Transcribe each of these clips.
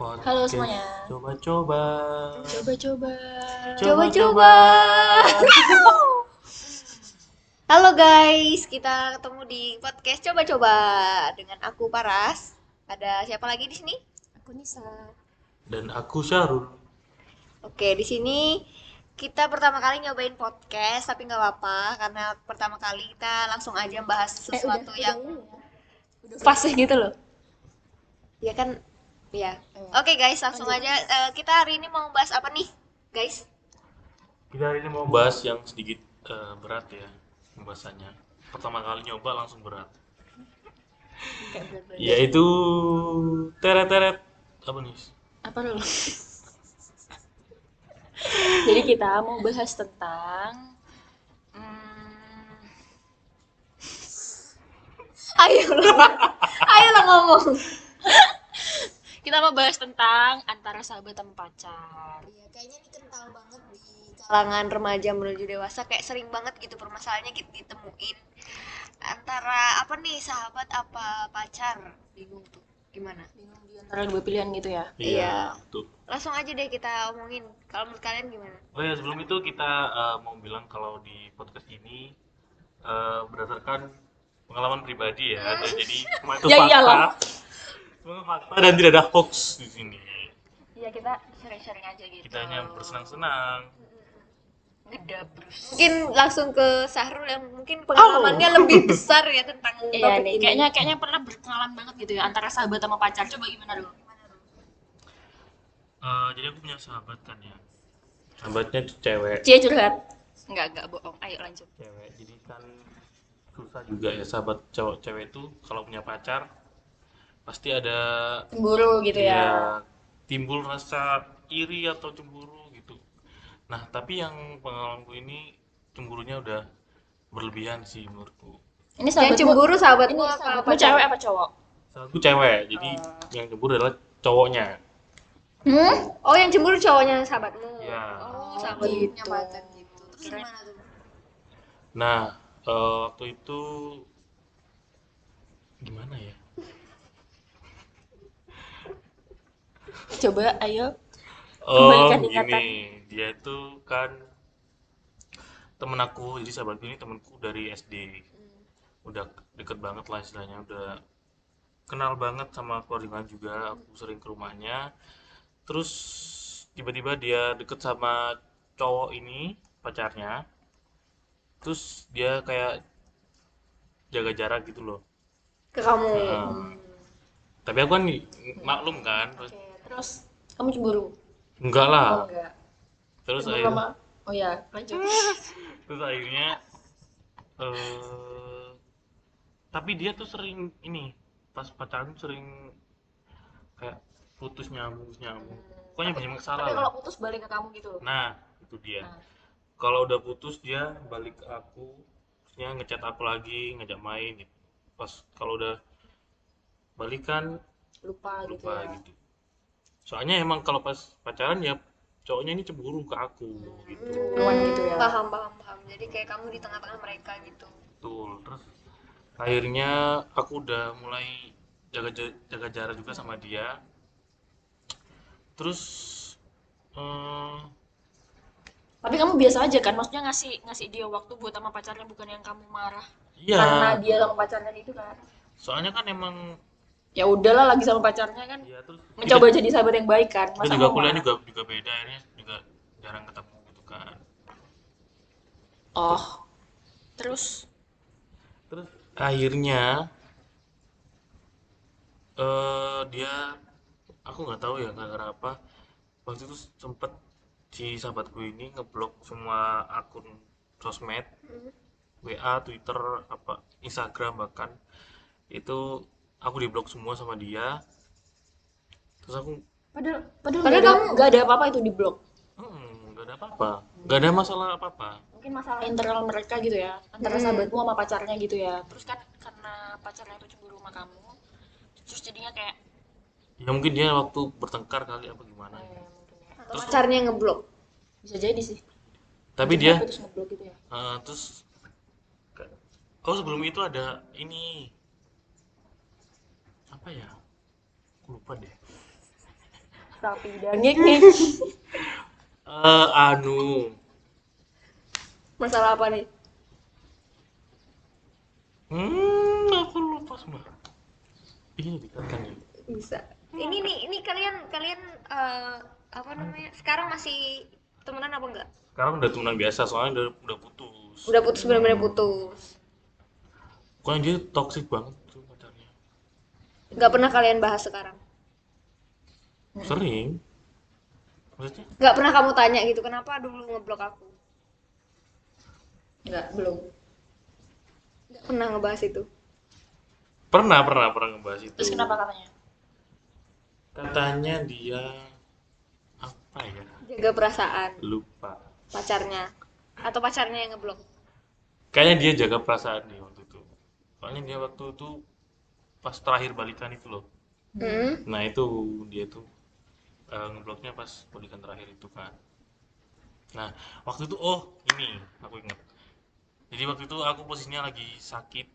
Podcast Halo semuanya. Coba-coba. Coba-coba. Coba-coba. Halo guys, kita ketemu di podcast coba-coba dengan aku Paras. Ada siapa lagi di sini? Aku Nisa. Dan aku Syarul. Oke, di sini kita pertama kali nyobain podcast, tapi nggak apa-apa karena pertama kali kita langsung aja bahas sesuatu yang Fasih gitu loh. ya kan, ya. Iya. Oke guys, langsung Lanjut. aja. Eh, kita hari ini mau bahas apa nih, guys? Kita hari ini mau bahas yang sedikit eh, berat ya pembahasannya. Pertama kali nyoba langsung berat. Yaitu teret-teret apa nih? Apa dulu? Jadi kita mau bahas tentang hmm, Ayo lah, ayo lah ngomong. Kita mau bahas tentang antara sahabat sama pacar. Iya, kayaknya ini kental banget di kalangan remaja menuju dewasa kayak sering banget gitu permasalahannya kita ditemuin antara apa nih sahabat apa pacar bingung tuh gimana Bingung di antara dua pilihan gitu ya. Iya. Tuh. langsung aja deh kita omongin kalau menurut kalian gimana Oh ya sebelum itu kita eh, mau bilang kalau di podcast ini eh, berdasarkan pengalaman pribadi ya, dan jadi semua itu Ya fakta, iyalah. Semua fakta dan tidak ada hoax di sini. Iya kita sharing-sharing aja gitu. Kita hanya bersenang-senang. Mungkin langsung ke Sahrul yang mungkin pengalamannya lebih besar ya tentang Iya topik nih, ini. kayaknya kayaknya pernah berkenalan banget gitu ya antara sahabat sama pacar. Coba gimana dulu? Eh, jadi aku punya sahabat kan ya. Sahabatnya tuh cewek. Cie curhat. Enggak, enggak bohong. Ayo lanjut. Cewek. Jadi kan susah juga ya sahabat cowok cewek itu kalau punya pacar pasti ada Cemburu gitu ya. ya timbul rasa iri atau cemburu gitu. Nah, tapi yang pengalamanku ini cemburunya udah berlebihan sih menurutku. Ini yang sahabatmu, cemburu sahabatmu ini apa cewek apa cowok? Sahabatku cewek, jadi yang cemburu adalah cowoknya. Hmm? oh yang cemburu cowoknya sahabatmu Iya. oh sahabatnya gitu. pacar gitu terus gimana tuh Nah, eh, waktu itu gimana ya? Coba ayo. Oh, Kembalikan ingatan. gini, dia itu kan temen aku, jadi sahabatku ini temenku dari SD. Udah deket banget lah istilahnya, udah kenal banget sama keluarga juga, aku sering ke rumahnya. Terus tiba-tiba dia deket sama cowok ini, pacarnya. Terus dia kayak jaga jarak gitu loh. ke kamu Nah, tapi aku kan maklum kan, terus Oke, terus kamu cemburu? enggak Oh, lah. enggak. Terus Cemburu akhirnya Oh ya, lanjut. terus akhirnya eh tapi dia tuh sering ini pas pacaran sering kayak putus nyambung nyambung pokoknya banyak masalah Tapi kalau putus balik ke kamu gitu. nah itu dia Nah. kalau udah putus dia balik ke aku terusnya ngechat aku lagi ngajak main gitu pas kalau udah balikan Lupa, gitu lupa ya. gitu soalnya emang kalau pas pacaran ya cowoknya ini cemburu ke aku gitu Awan gitu ya. paham paham paham jadi kayak kamu di tengah-tengah mereka gitu Betul. Terus akhirnya aku udah mulai jaga jaga jarak juga sama dia. Terus eh, Tapi kamu biasa aja kan? Maksudnya ngasih ngasih dia waktu buat sama pacarnya bukan yang kamu marah. Karena iya, dia sama pacarnya itu kan. soalnya kan emang Ya udahlah lagi sama pacarnya kan. ya terus Mencoba kita, jadi sahabat yang baik kan. Masa juga kuliah juga juga beda akhirnya juga jarang ketemu gitu kan. Oh. Terus Terus akhirnya eh dia aku nggak tahu ya gara-gara apa waktu itu sempet si sahabatku ini ngeblok semua akun sosmed WA, Twitter, apa Instagram bahkan itu aku diblok semua sama dia terus aku padahal padahal, Padahal kamu- nggak ada apa-apa itu di blok. hmm, nggak ada apa-apa nggak ada masalah apa-apa Mungkin masalah internal mereka gitu ya. Antara Hmm. sahabatmu sama pacarnya gitu ya. Terus kan karena pacarnya itu cemburu sama kamu. Terus jadinya kayak ya mungkin dia waktu bertengkar kali apa gimana eh, mungkin ya. atau pacarnya ngeblok Bisa jadi sih. tapi Jadi dia terus ngeblok gitu ya. Eh, terus oh sebelum itu ada ini apa ya Aku lupa deh Sapi dangenge. Eh, anu Masalah apa nih? hmm aku lupa semua ini dikatakan ya Bisa. Ini nih, ini kalian kalian eh, apa namanya? Sekarang masih temenan apa enggak? sekarang udah temenan biasa soalnya udah udah putus Udah putus benar-benar putus. pokoknya dia toxic banget Nggak pernah kalian bahas sekarang. sering maksudnya Nggak pernah kamu tanya gitu, kenapa dulu ngeblok aku? Enggak, belum. Nggak pernah ngebahas itu. pernah pernah pernah ngebahas itu Terus kenapa katanya? katanya dia apa ya Jaga perasaan lupa pacarnya atau pacarnya yang ngeblok. kayaknya dia jaga perasaan nih waktu itu soalnya dia waktu itu pas terakhir balikan itu loh Hmm. nah itu dia tuh eh, ngebloknya pas balikan terakhir itu kan nah waktu itu oh ini aku inget jadi waktu itu aku posisinya lagi sakit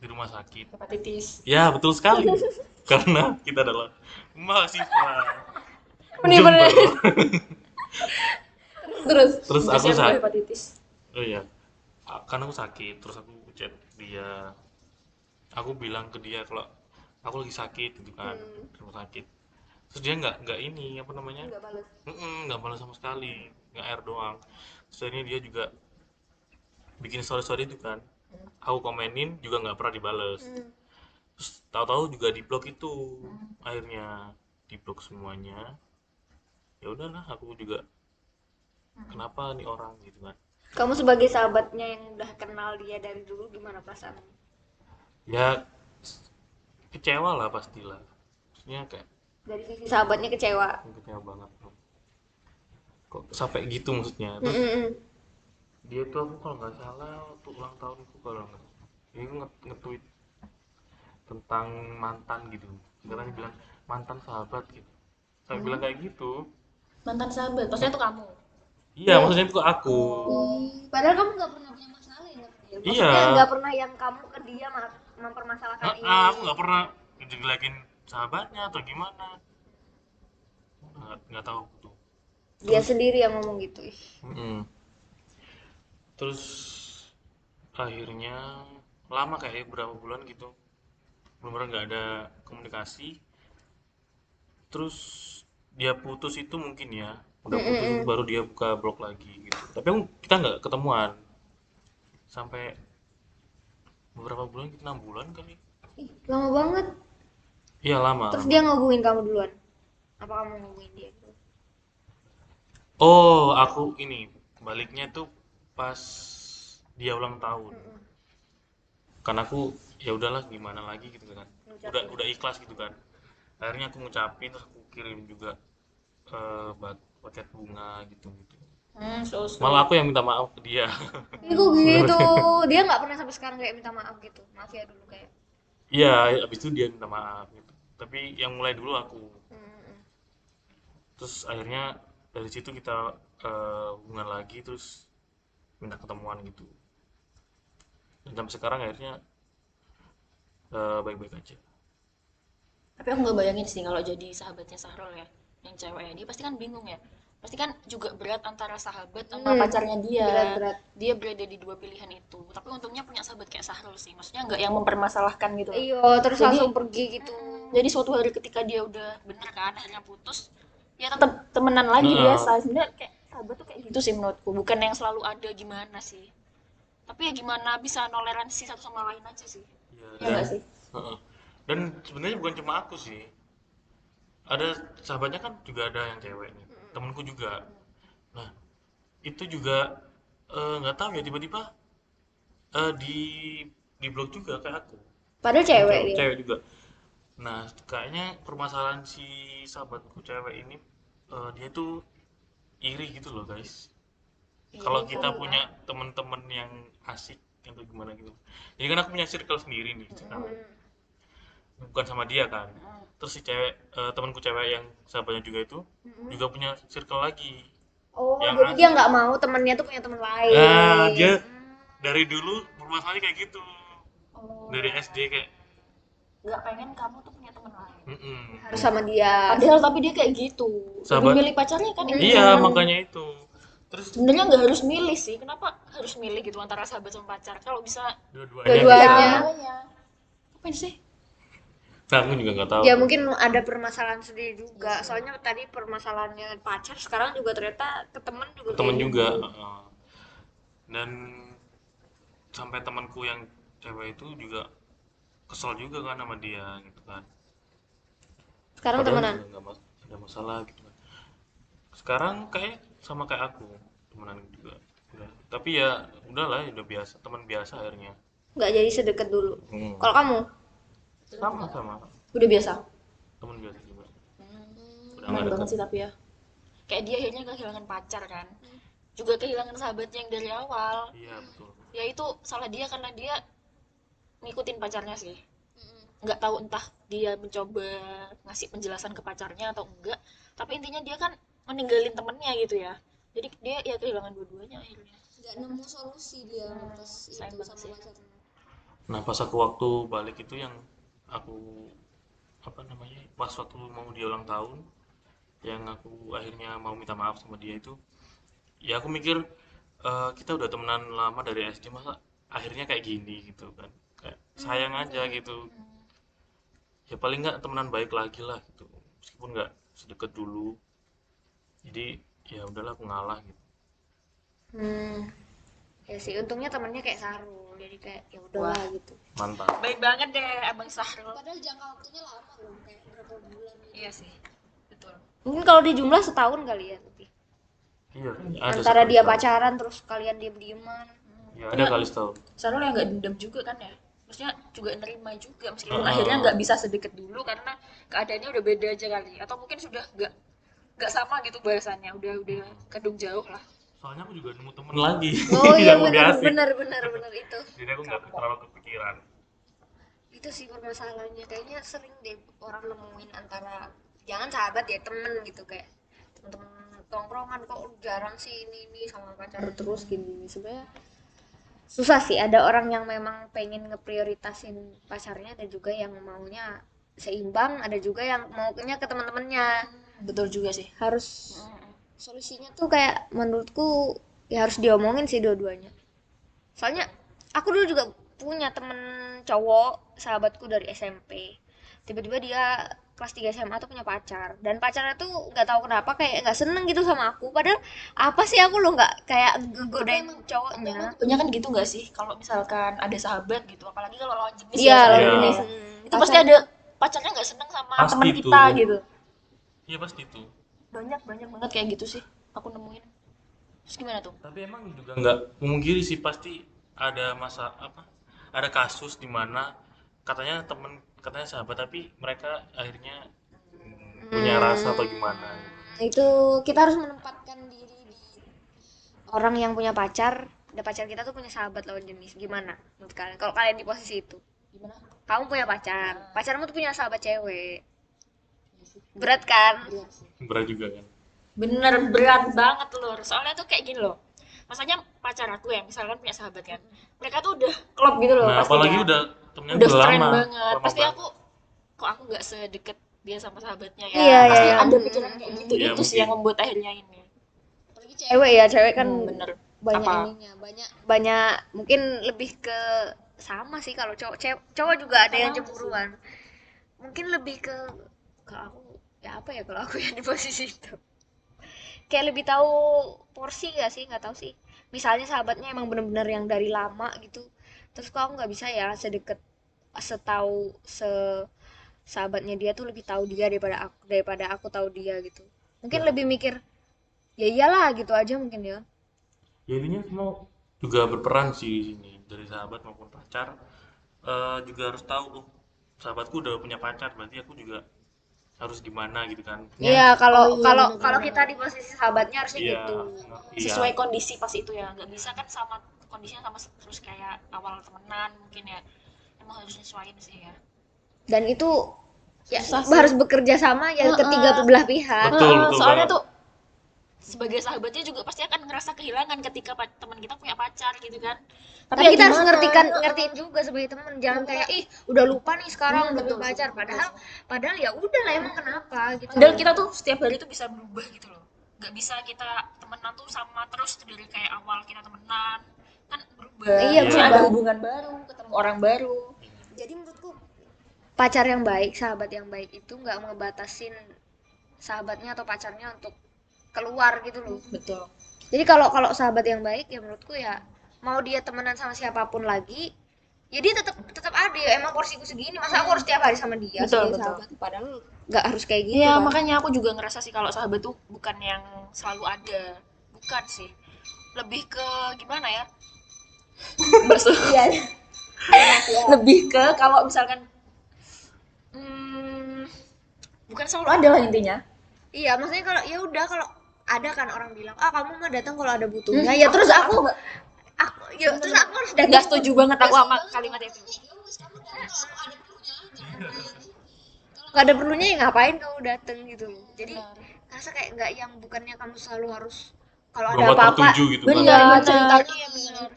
di rumah sakit Hepatitis. ya betul sekali karena kita adalah mahasiswa. Jember. Terus terus aku sakit hepatitis. oh iya A- kan aku sakit terus aku chat dia aku bilang ke dia kalau aku lagi sakit gitu kan Hmm. rumah sakit. Terus dia nggak nggak ini apa namanya? Nggak balas. Nggak balas sama sekali nggak air doang. Terus akhirnya dia juga bikin story story itu kan. Aku komenin juga nggak pernah dibales. Hmm. terus tahu-tahu juga di blok itu akhirnya di blok semuanya. Ya udahlah aku juga kenapa nih orang gitu kan. Kamu sebagai sahabatnya yang udah kenal dia dari dulu gimana perasaanmu? Ya kecewa lah pastilah maksudnya kayak Dari sisi sahabatnya kecewa. kecewa banget kok sampai gitu maksudnya terus Mm-mm. dia tuh aku kalau nggak salah waktu ulang tahunku kalau nggak dia nge- nge-tweet tentang mantan gitu sekarang dia bilang mantan sahabat gitu saya bilang kayak gitu Mantan sahabat. Maksudnya itu kamu. iya maksudnya itu aku Ih, Padahal kamu nggak pernah punya masalah ya dia. Maksudnya Iya. nggak pernah yang kamu ke dia ma- mempermasalahkan Ah, ini. ah, aku nggak pernah ngejelekin sahabatnya atau gimana nggak nggak tahu tuh Dia sendiri yang ngomong gitu. Ih. Mm-mm. terus akhirnya lama kayak berapa bulan gitu benar-benar nggak ada komunikasi terus dia putus itu mungkin ya udah putus baru dia buka blog lagi gitu tapi kita nggak ketemuan sampai beberapa bulan kita enam bulan kali Ih, lama banget. iya lama Terus lama. dia ngehubungin kamu duluan. Apa kamu ngehubungin dia? oh aku ini baliknya tuh pas dia ulang tahun karena aku ya udahlah gimana lagi gitu kan udah udah ikhlas gitu kan akhirnya aku ngucapin terus aku kirim juga bat- paket bunga gitu gitu Hmm, so sweet. malah aku yang minta maaf ke dia kok gitu? Dia nggak pernah sampai sekarang kayak minta maaf gitu. Maaf ya dulu kayak. iya abis itu dia minta maaf gitu tapi yang mulai dulu aku Mm-mm. terus akhirnya dari situ kita eh, hubungan lagi terus minta ketemuan gitu dan sampai sekarang akhirnya eh, baik-baik aja Tapi aku nggak bayangin sih kalau jadi sahabatnya Sahrul ya, yang cewek ya. Dia pasti kan bingung ya. Pasti kan juga berat antara sahabat sama Hmm, pacarnya dia. berat-berat. Dia berada di dua pilihan itu. Tapi untungnya punya sahabat kayak Sahrul sih. Maksudnya nggak yang mempermasalahkan gitu. loh. Iya, terus Jadi- langsung pergi gitu. Jadi suatu hari ketika dia udah bener kan akhirnya putus, ya tetap temenan lagi Nah. biasa. Sebenarnya kayak sahabat tuh kayak gitu sih menurutku. Bukan yang selalu ada gimana sih. Tapi ya gimana bisa toleransi satu sama lain aja sih. ya, Ya nggak sih? Heeh. dan sebenarnya bukan cuma aku sih ada sahabatnya kan juga ada yang cewek nih temenku juga. Nah itu juga eh, nggak tahu ya tiba-tiba eh, di di blog juga kayak aku. Padahal cewek dia. cewek juga. Nah kayaknya permasalahan si sahabatku cewek ini eh, dia tuh iri gitu loh guys. Kalau kita punya temen-temen yang asik atau gimana gitu. Jadi kan aku punya circle sendiri nih sekarang bukan sama dia kan terus si cewek eh, temanku cewek yang sahabatnya juga itu juga punya circle lagi Oh, Yang jadi asik. dia nggak mau temennya tuh punya temen lain. nah dia dari dulu bermasalahnya kayak gitu Oh. dari SD kayak Nggak pengen kamu tuh punya teman lain. Mm-mm. harus sama dia padahal tapi dia kayak gitu Sahabat. lebih milih pacarnya kan itu iya makanya itu terus sebenarnya nggak harus milih sih kenapa harus milih gitu antara sahabat sama pacar kalau bisa dua-duanya Dua-duanya. Ya. ngapain sih nah aku juga nggak tahu. Ya mungkin ada permasalahan sendiri juga. Soalnya tadi permasalahannya pacar sekarang juga ternyata ke temen juga temen kayak juga gitu. dan sampai temanku yang cewek itu juga kesel juga kan sama dia gitu kan. Sekarang Padahal temenan? nggak mas- ada masalah gitu kan. Sekarang kayak sama kayak aku temenan juga. Udah. Tapi ya udahlah udah biasa teman biasa akhirnya. Nggak jadi sedekat dulu. Hmm. kalau kamu sama sama. Udah biasa? Teman biasa juga. Udah Aman nggak banget dekat sih tapi ya. Kayak dia akhirnya kehilangan pacar kan? Juga kehilangan sahabatnya yang dari awal. Iya betul. Ya itu salah dia karena dia ngikutin pacarnya sih. Nggak tahu entah dia mencoba ngasih penjelasan ke pacarnya atau enggak. Tapi intinya dia kan meninggalin temennya gitu ya. Jadi dia ya kehilangan dua-duanya akhirnya. Nggak nemu solusi dia pas sayang banget sih. pacarnya. Nah pas aku waktu balik itu yang aku apa namanya pas waktu mau dia ulang tahun yang aku akhirnya mau minta maaf sama dia itu ya aku mikir eh, kita udah temenan lama dari SD masa akhirnya kayak gini gitu kan. Kayak sayang aja gitu. Ya paling nggak temenan baik lagi lah gitu. Meskipun nggak sedekat dulu. Jadi ya udahlah aku ngalah gitu. Hmm. Ya sih untungnya temennya kayak Sarul jadi kayak ya udahlah gitu. mantap. Baik banget deh abang Sahrul. Padahal jangka waktunya lama loh kayak berapa bulan iya sih betul. Mungkin kalau di jumlah setahun kali ya tapi iya. Ada antara dia setahun. pacaran terus kalian diem dieman ya ada kali setahun. Sahrul yang nggak dendam juga kan ya? Maksudnya juga nerima juga meskipun Ah. akhirnya nggak bisa sedekat dulu karena keadaannya udah beda aja kali. Atau mungkin sudah nggak nggak sama gitu bahasannya udah udah kadung jauh lah soalnya aku juga nemu temen lagi. oh iya benar benar benar benar itu. Jadi aku nggak terlalu kepikiran. Itu sih permasalahannya. Kayaknya sering deh orang nemuin antara jangan sahabat ya temen gitu kayak temen-temen tongkrongan kok jarang sih ini ini sama pacar terus gini sebenarnya susah sih. Ada orang yang memang pengen ngeprioritasin pacarnya ada juga yang maunya seimbang ada juga yang maunya ke teman-temannya betul juga sih. Harus solusinya tuh kayak menurutku ya harus diomongin sih dua-duanya. Soalnya aku dulu juga punya temen cowok sahabatku dari SMP tiba-tiba dia kelas 3 SMA tuh punya pacar. Dan pacarnya tuh nggak tahu kenapa kayak nggak seneng gitu sama aku. Padahal apa sih aku lo nggak kayak ngegodain cowoknya? punya kan gitu nggak sih? Kalau misalkan ada sahabat gitu apalagi kalau lawan jenis iya ya, lawan jenis. Itu pasti ada pacarnya nggak seneng sama Pasti teman kita gitu. Iya pasti itu banyak banyak banget kayak gitu sih aku nemuin. Terus gimana tuh? Tapi emang juga nggak memungkiri sih pasti ada masa apa ada kasus di mana katanya temen katanya sahabat tapi mereka akhirnya punya rasa atau gimana? Itu kita harus menempatkan diri di orang yang punya pacar ada pacar kita tuh punya sahabat lawan jenis. Gimana menurut kalian? Kalau kalian di posisi itu? Gimana? Kamu punya pacar pacarmu tuh punya sahabat cewek berat kan? Berat juga kan bener berat banget loh soalnya tuh kayak gini loh. Maksudnya pacar aku ya misalkan punya sahabat kan mereka tuh udah klop gitu loh nah pasti apalagi udah temennya udah friend lama banget. lama pasti aku kok aku nggak sedekat dia sama sahabatnya ya? Iya, pasti iya. ada pikiran kayak gitu. Iya, itu sih mungkin. yang membuat akhirnya ini. Apalagi cewek ya cewek kan Hmm, bener. banyak Apa? ininya banyak banyak mungkin lebih ke sama sih kalau cowok cew- cowok juga ada yang Sama sih. cemburuan. Mungkin lebih ke kalau aku ya apa ya kalau aku yang di posisi itu? Kayak lebih tahu porsi gak sih? Nggak tahu sih. Misalnya sahabatnya emang bener-bener yang dari lama gitu. Terus kok aku nggak bisa ya sedekat setahu se sahabatnya dia tuh lebih tahu dia daripada aku daripada aku tahu dia gitu. Mungkin lebih mikir ya iyalah gitu aja mungkin ya. Ya intinya semua juga berperan sih di sini dari sahabat maupun pacar. Eh, juga harus tahu oh sahabatku udah punya pacar berarti aku juga harus gimana gitu kan Iya, kalau Oh, iya, kalau kalau kita di posisi sahabatnya harusnya iya gitu. iya. sesuai kondisi pas itu ya nggak bisa kan sama kondisinya sama terus kayak awal temenan mungkin ya emang harus nyesuaiin sih ya Dan itu ya Susah harus bekerja sama ya Heeh. ketiga belah pihak. Betul, betul soalnya banget. tuh sebagai sahabatnya juga pasti akan ngerasa kehilangan ketika teman kita punya pacar gitu kan. Tapi, ya kita harus ngertikan ngertiin juga sebagai teman. Jangan kayak ih udah lupa nih sekarang Hmm, udah punya pacar. betul. padahal padahal ya udah lah emang kenapa gitu. Dan kita tuh setiap hari tuh bisa berubah gitu loh. Nggak bisa kita temenan tuh sama terus dari kayak awal kita temenan. Kan berubah. Iya, berubah. ada hubungan baru ketemu orang baru. Jadi menurutku pacar yang baik sahabat yang baik itu nggak ngebatasin sahabatnya atau pacarnya untuk keluar gitu loh. Betul. Jadi kalau kalau sahabat yang baik ya menurutku ya mau dia temenan sama siapa pun lagi ya dia tetap tetap ada ya emang porsiku segini masa aku harus tiap hari sama dia? Betul, betul. sahabat padahal nggak harus kayak gitu Iya kan. makanya aku juga ngerasa sih kalau sahabat tuh bukan yang selalu ada. Bukan sih. Lebih ke gimana ya? Bersu- iya. Lebih ke kalau misalkan hmm, bukan selalu ada lah intinya. Iya maksudnya kalau ya udah kalau ada kan orang bilang ah kamu mah datang kalau ada butuhnya. Ya terus aku aku ya terus aku harus datang. nggak setuju banget aku sama kalimat itu. Nggak ada perlunya ya ngapain kamu dateng gitu. Jadi rasa kayak nggak yang bukannya kamu selalu harus kalau ada apa-apa gitu kan. benar Benar. ceritanya. Ya benar.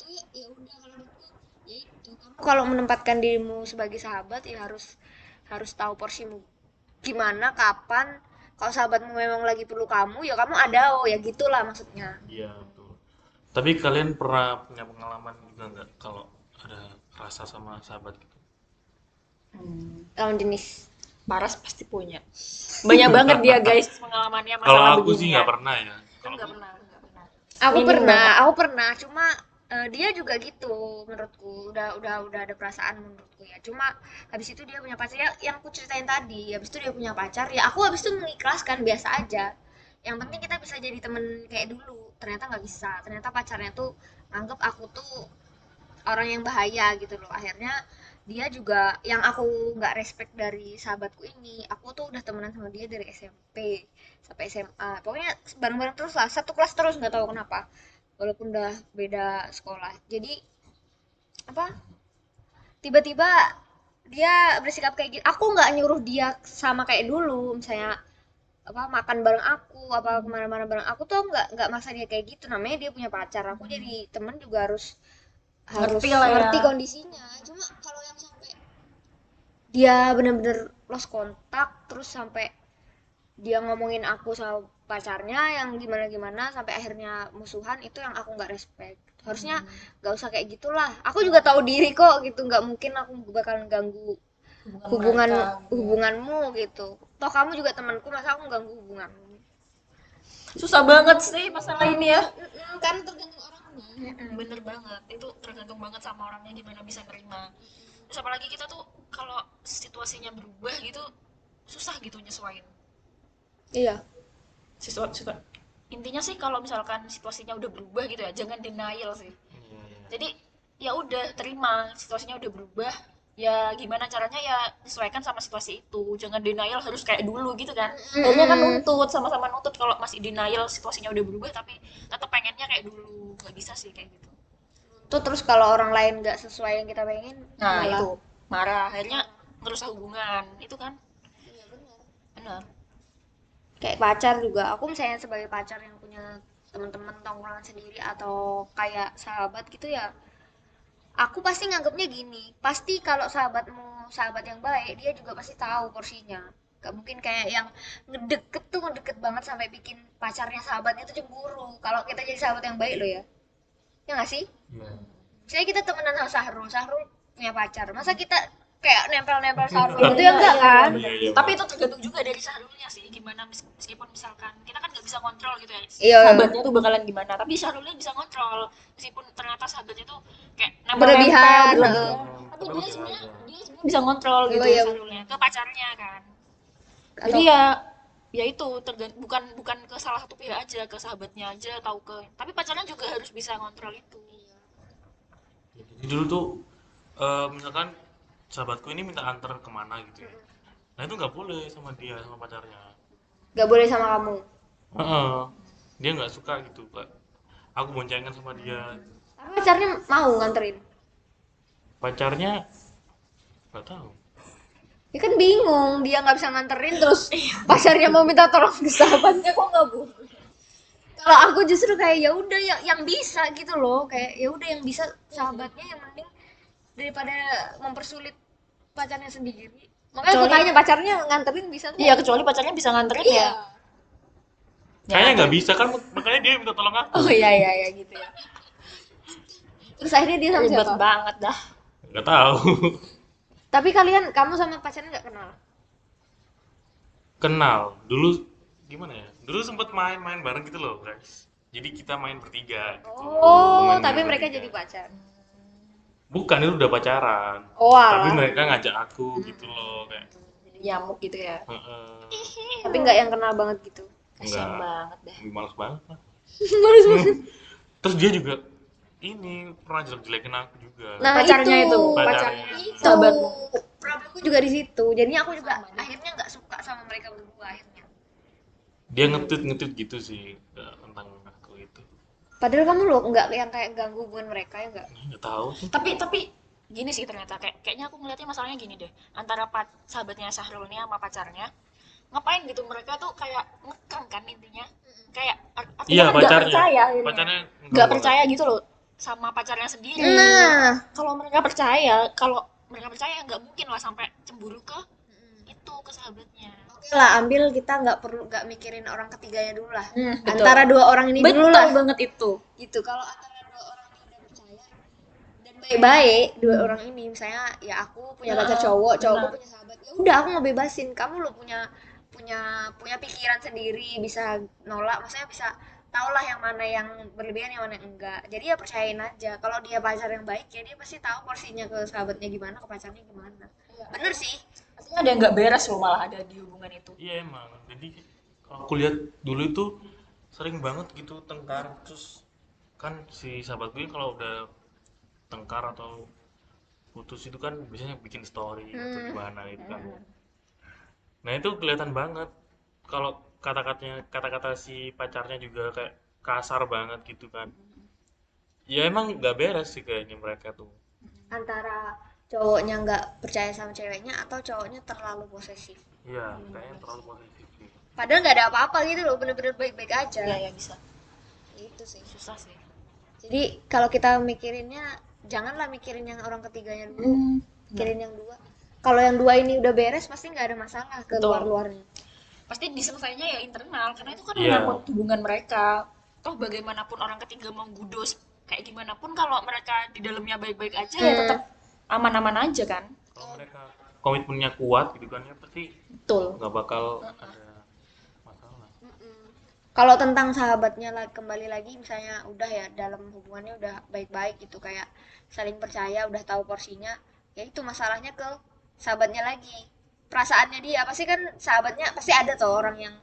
Kalau menempatkan dirimu sebagai sahabat ya harus harus tahu porsimu. Gimana kapan kalau sahabatmu memang lagi perlu kamu ya kamu ada oh ya gitulah maksudnya Iya betul. Tapi kalian pernah punya pengalaman juga nggak kalau ada rasa sama sahabat gitu? lawan jenis Paras pasti punya banyak banget dia guys pengalamannya masalah Kalau aku beginian. sih nggak pernah ya. Kalau nggak pernah nggak pernah aku Minim pernah aku pernah cuma eh, dia juga gitu menurutku. Udah udah udah ada perasaan menurutku ya. Cuma habis itu dia punya pacar. Ya yang aku ceritain tadi habis itu dia punya pacar ya aku habis itu mengikhlaskan biasa aja. Yang penting kita bisa jadi temen kayak dulu. Ternyata nggak bisa. Ternyata pacarnya tuh anggap aku tuh orang yang bahaya gitu loh. Akhirnya dia juga yang aku nggak respect dari sahabatku ini aku tuh udah temenan sama dia dari SMP sampai SMA pokoknya bareng-bareng terus lah. Satu kelas terus nggak tahu kenapa walaupun udah beda sekolah. Jadi apa tiba-tiba dia bersikap kayak gitu aku nggak nyuruh dia sama kayak dulu. Misalnya apa makan bareng aku apa ke mana-mana bareng aku tuh nggak nggak maksa dia kayak gitu. Namanya dia punya pacar. Aku jadi temen juga harus harus Ngerti lah ya. ngerti kondisinya. Cuma kalau yang sampai dia bener-bener lost kontak terus sampai dia ngomongin aku sama pacarnya yang gimana-gimana sampai akhirnya musuhan itu yang aku nggak respect. Harusnya nggak usah kayak gitulah. Aku juga tahu diri kok gitu nggak mungkin aku bakalan ganggu hubungan hubunganmu gitu. Toh kamu juga temanku masa aku ganggu hubunganmu? Susah banget sih masalah ini ya. Kan tergantung orangnya. Bener banget. Itu tergantung banget sama orangnya gimana bisa nerima. Terus apalagi kita tuh kalau situasinya berubah gitu susah gitu nyesuaiin iya. Situa- situa- intinya sih kalau misalkan situasinya udah berubah gitu ya jangan denial sih. Iya, iya. jadi ya udah terima. Situasinya udah berubah ya gimana caranya ya sesuaikan sama situasi itu. Jangan denial harus kayak dulu gitu kan. Akhirnya kan nuntut sama-sama nuntut kalau masih denial situasinya udah berubah tapi tetap pengennya kayak dulu. Nggak bisa sih kayak gitu. Tuh terus kalau orang lain nggak sesuai yang kita pengen nah malah- itu. Marah akhirnya ngerusak hubungan. Itu kan? Benar kayak pacar juga. Aku misalnya sebagai pacar yang punya teman-teman tongkrongan sendiri atau kayak sahabat gitu ya aku pasti nganggapnya gini. Pasti kalau sahabatmu sahabat yang baik dia juga pasti tahu porsinya. Gak mungkin kayak yang ngedeket tuh ngedeket banget sampai bikin pacarnya sahabatnya tuh cemburu. Kalau kita jadi sahabat yang baik loh ya. Ya nggak sih? Iya. misalnya kita temenan sama Sahrul Sahrul punya pacar. Masa kita kayak nempel-nempel Sahrul Iya, gitu? ya enggak kan? Iya, iya, tapi itu tergantung juga dari sahrulnya sih kontrol gitu ya Iya. sahabatnya tuh bakalan gimana tapi sahrulnya bisa kontrol meskipun ternyata sahabatnya tuh kayak Berlebihan, heeh. tapi dia bisa sebenarnya dia sebenarnya bisa kontrol gitu Oh, iya. sahrulnya ke pacarnya kan Atau- jadi ya ya itu tergan- bukan bukan ke salah satu pihak aja ke sahabatnya aja atau ke tapi pacarnya juga harus bisa kontrol itu Jadi dulu tuh eh, misalkan sahabatku ini minta antar ke mana gitu ya. Nah itu nggak boleh sama dia sama pacarnya. nggak boleh sama kamu Heeh. Dia nggak suka gitu Kak. Aku boncengan sama dia. tapi pacarnya mau nganterin Pacarnya nggak tahu. ya kan bingung dia nggak bisa nganterin terus pacarnya mau minta tolong ke sahabatnya kok nggak boleh kalau aku justru kayak ya udah yang yang bisa gitu loh kayak ya udah yang bisa sahabatnya yang mending daripada mempersulit pacarnya sendiri makanya aku Kecuali- tanya pacarnya nganterin bisa nggak? iya kecuali pacarnya bisa nganterin iya ya Ya, kayaknya nggak bisa kan makanya dia minta tolong aku. Oh iya iya iya gitu ya. Terus akhirnya dia sama ribet siapa? banget dah. Nggak tahu. Tapi kalian kamu sama pacarnya nggak kenal? Kenal. Dulu gimana ya? Dulu sempet main-main bareng gitu loh guys. Jadi kita main bertiga gitu. oh Main tapi bertiga. mereka jadi pacar? Bukan itu udah pacaran. Oh tapi alah. mereka ngajak aku gitu loh kayak. Jadi nyamuk gitu ya? Heeh. tapi nggak yang kenal banget gitu kasian Enggak. banget dah males banget lah Males banget. terus dia juga ini pernah jelek-jelekin aku juga. Nah Pacarnya itu, pacarnya. itu. Sahabatmu. problemku juga di situ. Jadinya aku juga akhirnya nggak suka sama mereka berdua akhirnya. Dia ngetut ngetut gitu sih eh, tentang aku itu. Padahal kamu loh nggak yang kayak ganggu hubungan mereka ya nggak? Nggak tahu sih. Tapi tapi gini sih ternyata kayak kayaknya aku ngeliatnya masalahnya gini deh. Antara pat, sahabatnya Syahrul ini sama pacarnya ngapain gitu mereka tuh kayak ngekang kan intinya. Kayak artinya iya kan nggak pacarnya. percaya akhirnya. pacarnya nggak percaya gitu loh sama pacarnya sendiri. Nah. Kalau mereka percaya kalau mereka percaya nggak mungkin lah sampai cemburu ke itu ke sahabatnya. Oke lah ambil kita nggak perlu nggak mikirin orang ketiganya dulu lah. Hmm, betul. antara dua orang ini betul dulu lah. banget itu. Gitu kalau antara dua orang ini udah percaya dan baik-baik dua orang ini misalnya ya aku punya pacar Nah, cowok cowokku benar. punya sahabat ya udah aku mau bebasin kamu lo punya punya punya pikiran sendiri bisa nolak maksudnya bisa tau lah yang mana yang berlebihan yang mana yang enggak. Jadi ya percayain aja kalau dia pacar yang baik ya dia pasti tahu porsinya ke sahabatnya gimana ke pacarnya gimana. Bener sih. Artinya ada yang nggak beres loh malah ada di hubungan itu. Iya emang. Jadi kalau aku lihat dulu itu sering banget gitu tengkar. Terus kan si sahabat gue kalau udah tengkar atau putus itu kan biasanya bikin story atau Hmm. gimana gitu kan nah itu kelihatan banget. Kalau kata-katanya kata-kata si pacarnya juga kayak kasar banget gitu kan. Ya emang nggak beres sih kayaknya mereka tuh. Antara cowoknya nggak percaya sama ceweknya atau cowoknya terlalu posesif. Iya kayaknya terlalu positif sih. Padahal nggak ada apa-apa gitu loh bener-bener baik-baik aja. Ya ya bisa. Itu sih. Susah sih. Jadi kalau kita mikirinnya janganlah mikirin yang orang ketiganya dulu Hmm. mikirin yang dua kalau yang dua ini udah beres pasti nggak ada masalah ke Betul. luar-luarnya. Pasti diselesainya ya internal karena itu kan Iya. menyangkut hubungan mereka. Toh bagaimanapun orang ketiga mau gudos kayak gimana pun kalau mereka di dalamnya baik-baik aja ya Hmm. tetap aman-aman aja kan? Kalau mereka komitmennya kuat gitu kan ya pasti betul. nggak bakal ada masalah. Kalau tentang sahabatnya lah kembali lagi misalnya udah ya dalam hubungannya udah baik-baik gitu kayak saling percaya udah tahu porsinya ya itu masalahnya ke sahabatnya lagi. Perasaannya dia pasti kan sahabatnya pasti ada tuh orang yang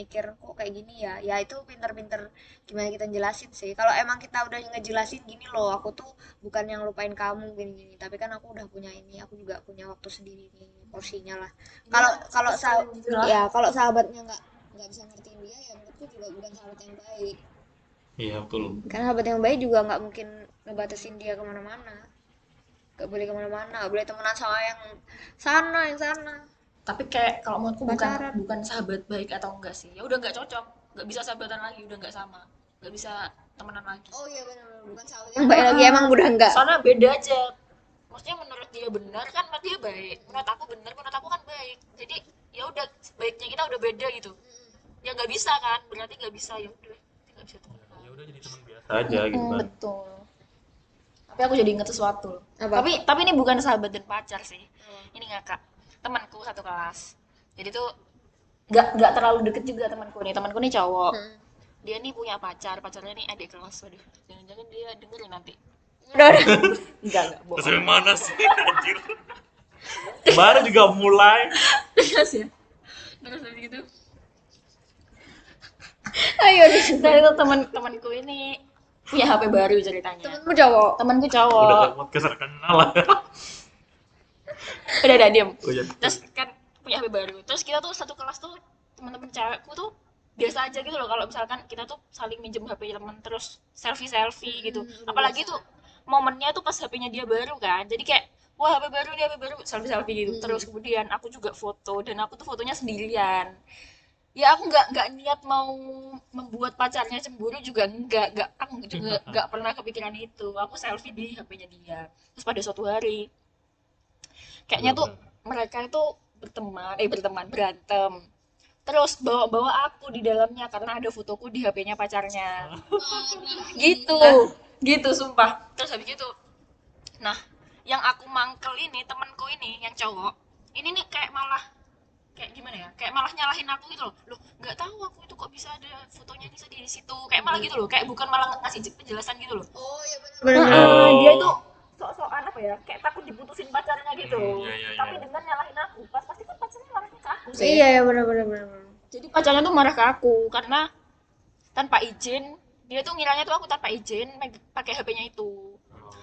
mikir kok kayak gini ya? Ya itu pinter-pinter gimana kita jelasin sih. Kalau emang kita udah ngejelasin gini loh aku tuh bukan yang lupain kamu gini-gini. Tapi kan aku udah punya ini aku juga punya waktu sendiri nih porsinya lah. Kalau kalau sah- gitu lah. ya kalau sahabatnya nggak nggak bisa ngertiin dia ya menurutku juga bukan sahabat yang baik. Iya betul. Karena sahabat yang baik juga nggak mungkin ngebatasin dia ke mana-mana nggak boleh ke mana-mana nggak boleh temenan sama yang sana yang sana. Tapi kayak kalau menurutku bukan Pacaran. bukan sahabat baik atau enggak sih. Ya udah nggak cocok nggak bisa sahabatan lagi udah nggak sama. Nggak bisa temenan lagi. Oh iya benar bukan sahabat yang baik lagi emang udah enggak soalnya beda aja. Maksudnya menurut dia benar kan menurut dia baik. Menurut aku benar menurut aku kan baik. Jadi ya udah baiknya kita udah beda gitu. Ya nggak bisa kan berarti nggak bisa ya udah. Nggak bisa temenan. Ya udah jadi teman biasa aja gitu Hmm, kan. betul tapi aku jadi inget sesuatu. Apa? tapi tapi ini bukan sahabat dan pacar sih. Ini ngakak temanku satu kelas. Jadi tuh nggak nggak terlalu deket juga temanku nih. Temanku nih cowok. Hmm. dia nih punya pacar pacarnya nih adik kelas. Waduh jangan-jangan dia dengerin nanti. Udah udah enggak enggak bohong. Yang mana sih anjir? Baru juga mulai. Terus ya? Terus dari gitu? Ayo dari itu teman temanku ini punya HP baru ceritanya. Temenmu cowok? Temanku udah cowok. Kayak podcast terkenal lah udah udah diem. Oh iya terus kan punya HP baru. Terus kita tuh satu kelas tuh teman-teman cewekku tuh biasa aja gitu loh. Kalau misalkan kita tuh saling minjem HP teman terus selfie selfie gitu apalagi tuh momennya tuh pas HP-nya dia baru kan. Jadi kayak wah HP baru nih HP baru. Selfie selfie gitu terus kemudian aku juga foto dan aku tuh fotonya sendirian ya aku nggak nggak niat mau membuat pacarnya cemburu juga nggak nggak aku juga nggak pernah kepikiran itu. Aku selfie di HP-nya dia. Terus pada suatu hari kayaknya tuh mereka itu berteman eh berteman berantem. Terus bawa-bawa aku di dalamnya karena ada fotoku di HP-nya pacarnya. Gitu. gitu sumpah. Terus habis itu nah yang aku mangkel ini temenku ini yang cowok ini nih kayak malah kayak gimana ya? Kayak malah nyalahin aku gitu loh. Loh nggak tahu aku itu kok bisa ada fotonya Nisa di situ. Kayak malah gitu loh. Kayak bukan malah ngasih penjelasan gitu loh. Oh iya benar. Heeh, Oh. dia itu sok-sokan apa ya? Kayak takut diputusin pacarnya gitu. Hmm, iya, iya, iya. tapi dengan nyalahin aku pas pasti kan pacarnya marahnya ke aku sih. Iya iya benar benar benar jadi pacarnya tuh marah ke aku karena tanpa izin dia tuh ngiranya tuh aku tanpa izin pakai HP-nya itu.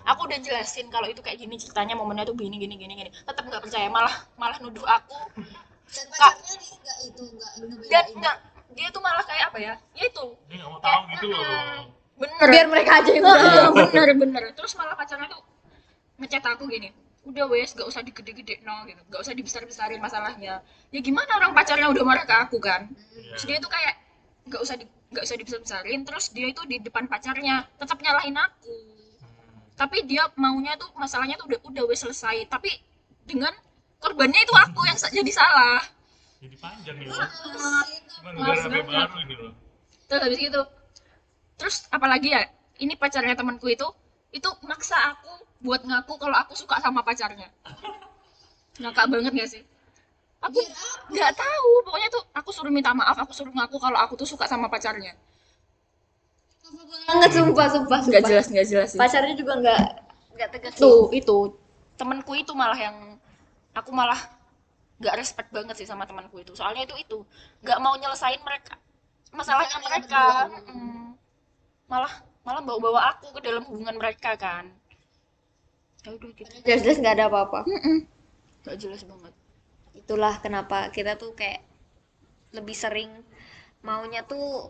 Aku udah jelasin kalau itu kayak gini ceritanya momennya tuh gini gini gini gini. Tetap nggak percaya malah malah nuduh aku dan pacarnya enggak itu nggak dia tuh malah kayak apa ya? Ya itu. Ini nggak mau tahu gitu loh. bener. Biar mereka aja yang Heeh, bener bener. Terus malah pacarnya tuh ngechat aku gini. Udah wes gak usah digede-gede no gitu. Gak usah dibesar-besarin masalahnya. Ya gimana orang pacarnya udah marah ke aku kan? Iya. terus dia tuh kayak gak usah di gak usah dibesar-besarin. Terus dia itu di depan pacarnya. Tetap nyalahin aku. Tapi dia maunya tuh masalahnya tuh udah udah wes selesai. Tapi dengan korbannya itu aku yang jadi salah. Jadi panjang loh. Cuma gara baru ini loh. terus habis gitu. Terus apalagi ya ini pacarnya temanku itu itu maksa aku buat ngaku kalau aku suka sama pacarnya. Ngakak banget gak sih? Aku nggak tahu pokoknya tuh aku suruh minta maaf aku suruh ngaku kalau aku tuh suka sama pacarnya. Banget sumpah sumpah nggak sumpah. jelas nggak jelas sih. Pacarnya juga nggak nggak tegas sih. tuh itu. Temanku itu malah yang aku malah nggak respect banget sih sama temanku itu. Soalnya itu itu nggak mau nyelesain mereka masalahnya mereka. Mm. malah malah bawa-bawa aku ke dalam hubungan mereka kan. Ya udah gitu. Jelas-jelas nggak ada apa-apa. Nggak jelas banget. Itulah kenapa kita tuh kayak lebih sering maunya tuh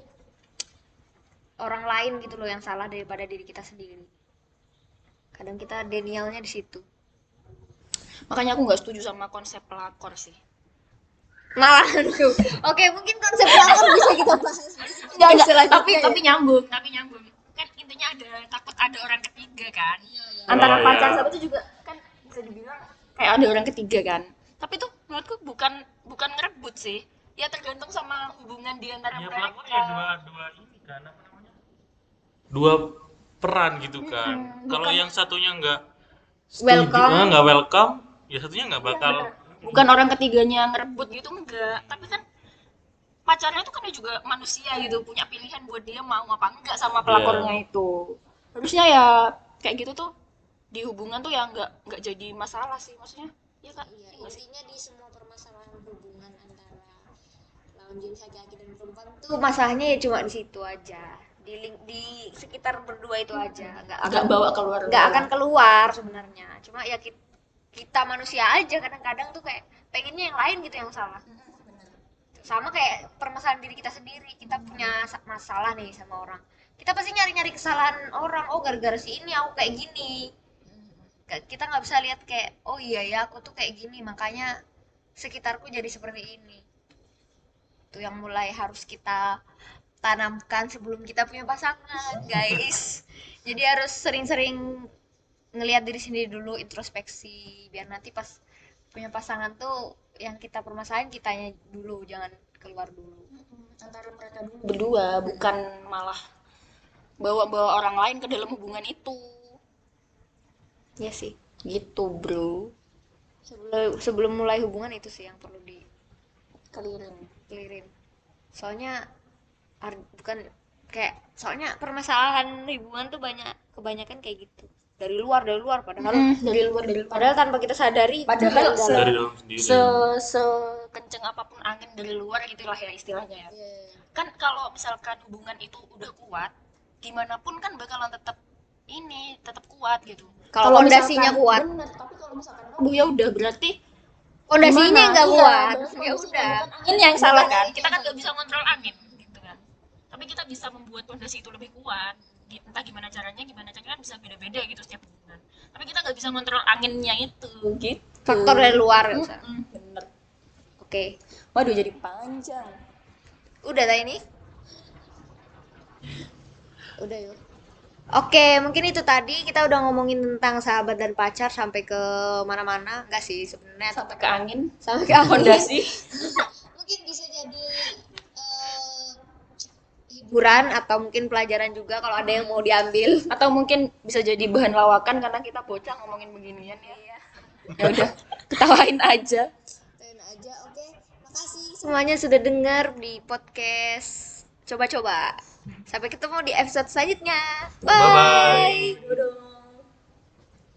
orang lain gitu loh yang salah daripada diri kita sendiri. Kadang kita denialnya di situ makanya aku nggak setuju sama konsep pelakor sih. Malah tuh oke mungkin konsep pelakor bisa kita bahas. Nggak, tapi ya. tapi nyambung tapi nyambung. Kan intinya ada takut ada orang ketiga kan? Oh, antara iya. pacar sama itu juga kan bisa dibilang kayak ada orang ketiga kan. Tapi tuh menurutku bukan bukan ngerebut sih. Ya tergantung sama hubungan di antara Ya mereka. pelakor ya dua dua ini kan apa namanya? Dua peran gitu kan. Kalau yang satunya nggak setuju, Welcome. ah, nggak welcome, ya satunya nggak bakal. bukan orang ketiganya ngerebut gitu enggak. Tapi kan pacarnya tuh kan dia juga manusia gitu punya pilihan buat dia mau apa enggak sama pelakornya itu. Harusnya ya kayak gitu tuh di hubungan tuh ya enggak enggak jadi masalah sih maksudnya. Ya kan Iya, intinya di semua permasalahan hubungan antara lawan jenis laki-laki dan perempuan tuh masalahnya ya cuma di situ aja. Di ling- di sekitar berdua itu aja. Nggak enggak akan bawa keluar. nggak akan keluar sebenarnya. Cuma ya kita, kita manusia aja kadang-kadang tuh kayak pengennya yang lain gitu yang salah sama kayak permasalahan diri kita sendiri. Kita punya sa- masalah nih sama orang. Kita pasti nyari-nyari kesalahan orang. Oh gara-gara si ini aku kayak gini. Kita nggak bisa lihat kayak oh iya ya aku tuh kayak gini. Makanya sekitarku jadi seperti ini. Itu yang mulai harus kita tanamkan sebelum kita punya pasangan guys. Jadi harus sering-sering ngelihat diri sendiri dulu introspeksi biar nanti pas punya pasangan tuh yang kita permasalahin kitanya dulu jangan keluar dulu. Antara mereka dulu. Berdua bukan malah bawa-bawa orang lain ke dalam hubungan itu. Ya sih. Gitu bro. Sebelum sebelum mulai hubungan itu sih yang perlu di kelirin. clearin soalnya bukan kayak soalnya permasalahan hubungan tuh banyak kebanyakan kayak gitu dari luar dari luar. Padahal dari luar dari luar. Padahal tanpa kita sadari Padahal dari se- dalam. Dari dalam sendiri. se sekenceng apa pun angin dari luar gitulah ya istilahnya ya. Kan kalau misalkan hubungan itu udah kuat gimana pun kan bakalan tetap ini tetap kuat gitu. Kalau fondasinya kuat. bener, tapi kalau misalkan bu ya udah berarti fondasinya nggak Iya, kuat. ya udah. anginnya yang salah kan? Kita kan nggak bisa kontrol angin gitu kan. Tapi kita bisa membuat fondasi itu lebih kuat entah gimana caranya gimana caranya kan bisa beda-beda gitu setiap hubungan tapi kita nggak bisa kontrol anginnya itu gitu faktor dari luar ya. Mm, bener oke waduh jadi panjang Udah lah ini? Udah yuk. Oke, mungkin itu tadi kita udah ngomongin tentang sahabat dan pacar sampai ke mana-mana. Enggak sih sebenarnya sampai ke angin sampai ke angin. fondasi Mungkin bisa jadi hiburan atau mungkin pelajaran juga kalau ada yang mau diambil. atau mungkin bisa jadi bahan lawakan karena kita bocah ngomongin beginian ya ya udah ketawain aja Tuin aja, oke. Makasih semuanya sudah dengar di podcast coba-coba. Sampai ketemu di episode selanjutnya. Bye-bye. Bye.